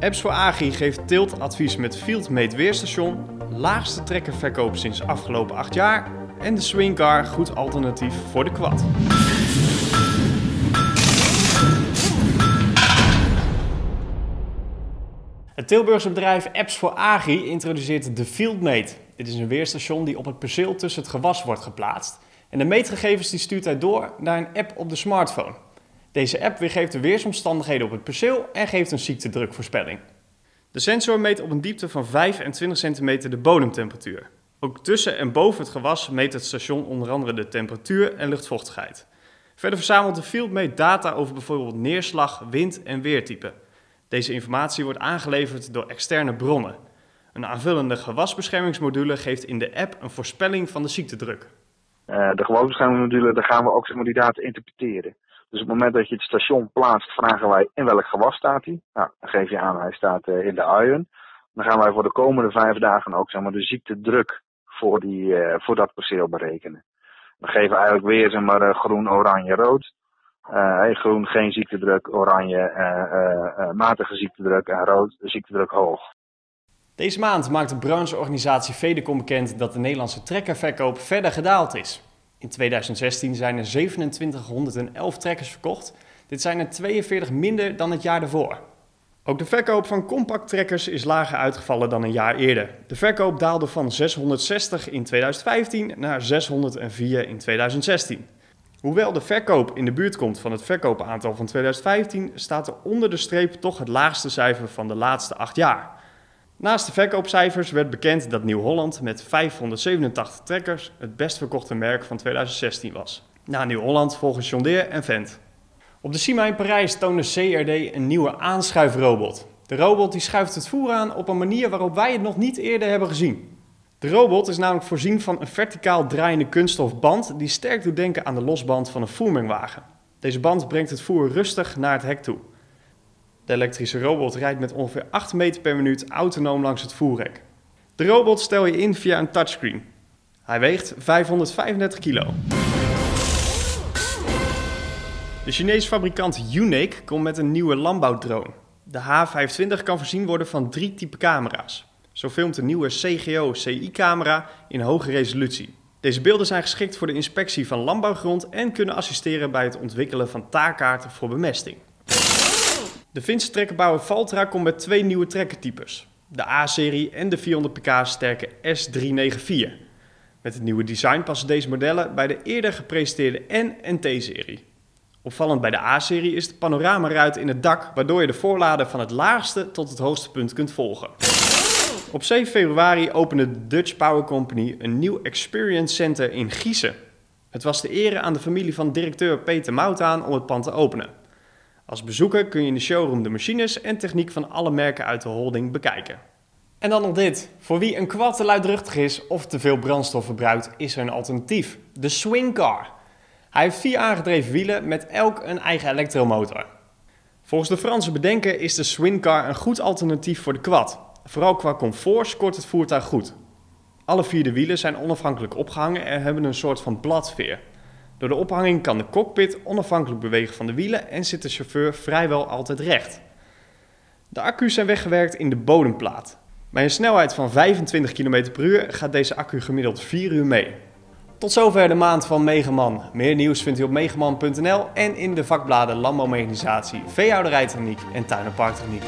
Apps voor Agri geeft tiltadvies met Fieldmate weerstation, laagste trekkerverkoop sinds afgelopen 8 jaar en de Swingcar goed alternatief voor de quad. Het Tilburgse bedrijf Apps voor Agri introduceert de Fieldmate. Dit is een weerstation die op het perceel tussen het gewas wordt geplaatst. En de meetgegevens die stuurt hij door naar een app op de smartphone. Deze app weergeeft de weersomstandigheden op het perceel en geeft een ziektedrukvoorspelling. De sensor meet op een diepte van 25 centimeter de bodemtemperatuur. Ook tussen en boven het gewas meet het station onder andere de temperatuur en luchtvochtigheid. Verder verzamelt de Fieldmate data over bijvoorbeeld neerslag, wind en weertype. Deze informatie wordt aangeleverd door externe bronnen. Een aanvullende gewasbeschermingsmodule geeft in de app een voorspelling van de ziektedruk. Uh, de gewasbeschermingsmodule, daar gaan we ook zeg maar, die data interpreteren. Dus op het moment dat je het station plaatst, vragen wij in welk gewas staat hij. Nou, dan geef je aan, hij staat uh, in de uien. Dan gaan wij voor de komende vijf dagen ook zeg maar, de ziektedruk voor, die, uh, voor dat perceel berekenen. We geven eigenlijk weer zeg maar, groen, oranje, rood. Uh, groen geen ziektedruk, oranje uh, uh, matige ziektedruk en rood ziektedruk hoog. Deze maand maakt de brancheorganisatie Fedecom bekend dat de Nederlandse trekkerverkoop verder gedaald is. In 2016 zijn er 2711 trekkers verkocht. Dit zijn er 42 minder dan het jaar daarvoor. Ook de verkoop van compacttrekkers is lager uitgevallen dan een jaar eerder. De verkoop daalde van 660 in 2015 naar 604 in 2016. Hoewel de verkoop in de buurt komt van het verkoopaantal van 2015, staat er onder de streep toch het laagste cijfer van de laatste acht jaar. Naast de verkoopcijfers werd bekend dat Nieuw-Holland met 587 trekkers het best verkochte merk van 2016 was. Na Nieuw-Holland volgen John Deere en Vent. Op de CIMA in Parijs toonde CRD een nieuwe aanschuifrobot. De robot die schuift het voer aan op een manier waarop wij het nog niet eerder hebben gezien. De robot is namelijk voorzien van een verticaal draaiende kunststofband die sterk doet denken aan de losband van een voermengwagen. Deze band brengt het voer rustig naar het hek toe. De elektrische robot rijdt met ongeveer 8 meter per minuut autonoom langs het voerrek. De robot stel je in via een touchscreen. Hij weegt 535 kilo. De Chinese fabrikant Unique komt met een nieuwe landbouwdrone. De H25 kan voorzien worden van drie typen camera's. Zo filmt de nieuwe CGO-CI-camera in hoge resolutie. Deze beelden zijn geschikt voor de inspectie van landbouwgrond en kunnen assisteren bij het ontwikkelen van taakkaarten voor bemesting. De Finse trekkerbouwer Valtra komt met twee nieuwe trekkertypes. De A-serie en de 400 pk sterke S394. Met het nieuwe design passen deze modellen bij de eerder gepresenteerde N- en T-serie. Opvallend bij de A-serie is de panoramaruit in het dak, waardoor je de voorlader van het laagste tot het hoogste punt kunt volgen. Op 7 februari opende de Dutch Power Company een nieuw Experience Center in Giezen. Het was de ere aan de familie van directeur Peter Mout aan om het pand te openen. Als bezoeker kun je in de showroom de machines en techniek van alle merken uit de holding bekijken. En dan nog dit. Voor wie een kwad te luidruchtig is of te veel brandstof verbruikt, is er een alternatief. De Swingcar. Hij heeft vier aangedreven wielen met elk een eigen elektromotor. Volgens de Franse bedenker is de Swingcar een goed alternatief voor de quad. Vooral qua comfort scoort het voertuig goed. Alle vier de wielen zijn onafhankelijk opgehangen en hebben een soort van bladveer. Door de ophanging kan de cockpit onafhankelijk bewegen van de wielen en zit de chauffeur vrijwel altijd recht. De accu's zijn weggewerkt in de bodemplaat. Bij een snelheid van 25 km per uur gaat deze accu gemiddeld 4 uur mee. Tot zover de maand van Megaman. Meer nieuws vindt u op megaman.nl en in de vakbladen Landbouwmechanisatie, Veehouderijtechniek en Tuin- en Parktechniek.